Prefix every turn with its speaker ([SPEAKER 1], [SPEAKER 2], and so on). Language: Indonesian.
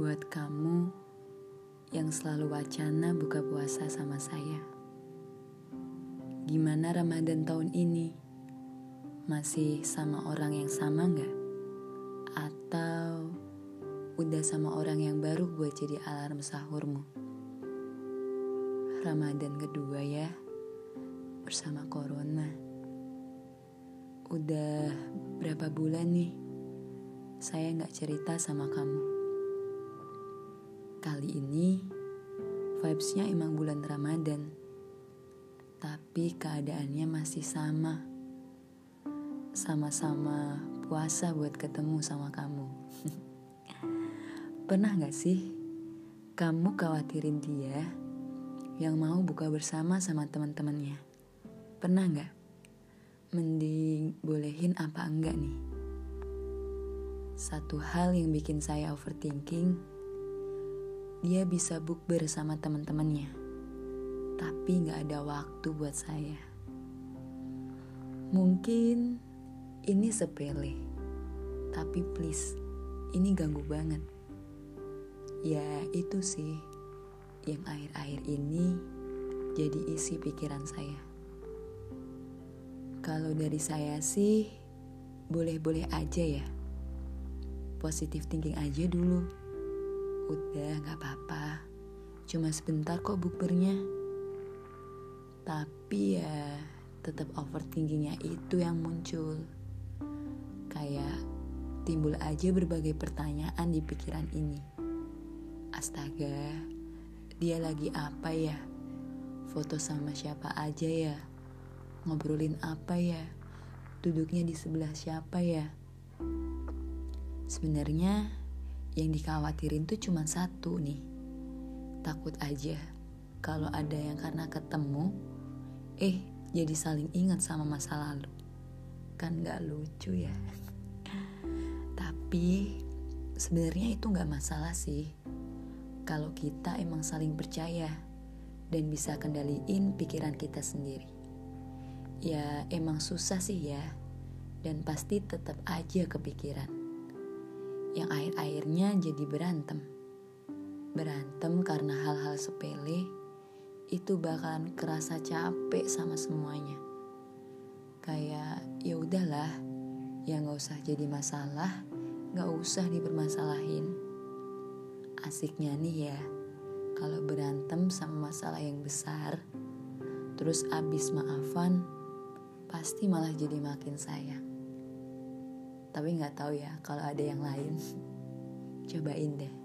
[SPEAKER 1] Buat kamu yang selalu wacana buka puasa sama saya. Gimana Ramadan tahun ini? Masih sama orang yang sama nggak? Atau udah sama orang yang baru buat jadi alarm sahurmu? Ramadan kedua ya, bersama Corona. Udah berapa bulan nih saya nggak cerita sama kamu. Kali ini vibesnya emang bulan Ramadan, tapi keadaannya masih sama. Sama-sama puasa buat ketemu sama kamu. Pernah gak sih kamu khawatirin dia yang mau buka bersama sama teman-temannya? Pernah gak? Mending bolehin apa enggak nih? Satu hal yang bikin saya overthinking, dia bisa bukber sama teman-temannya, tapi nggak ada waktu buat saya. Mungkin ini sepele, tapi please, ini ganggu banget. Ya itu sih yang akhir-akhir ini jadi isi pikiran saya. Kalau dari saya sih, boleh-boleh aja ya positif thinking aja dulu. Udah gak apa-apa, cuma sebentar kok bukbernya. Tapi ya tetap overthinkingnya itu yang muncul. Kayak timbul aja berbagai pertanyaan di pikiran ini. Astaga, dia lagi apa ya? Foto sama siapa aja ya? Ngobrolin apa ya? Duduknya di sebelah siapa ya? Sebenarnya yang dikhawatirin tuh cuma satu nih. Takut aja kalau ada yang karena ketemu, eh jadi saling ingat sama masa lalu. Kan gak lucu ya. Tapi sebenarnya itu gak masalah sih. Kalau kita emang saling percaya dan bisa kendaliin pikiran kita sendiri. Ya emang susah sih ya, dan pasti tetap aja kepikiran yang akhir-akhirnya jadi berantem. Berantem karena hal-hal sepele itu bakalan kerasa capek sama semuanya. Kayak ya udahlah, ya nggak usah jadi masalah, nggak usah dipermasalahin. Asiknya nih ya, kalau berantem sama masalah yang besar, terus abis maafan, pasti malah jadi makin sayang. Tapi nggak tahu ya kalau ada yang lain. Cobain deh.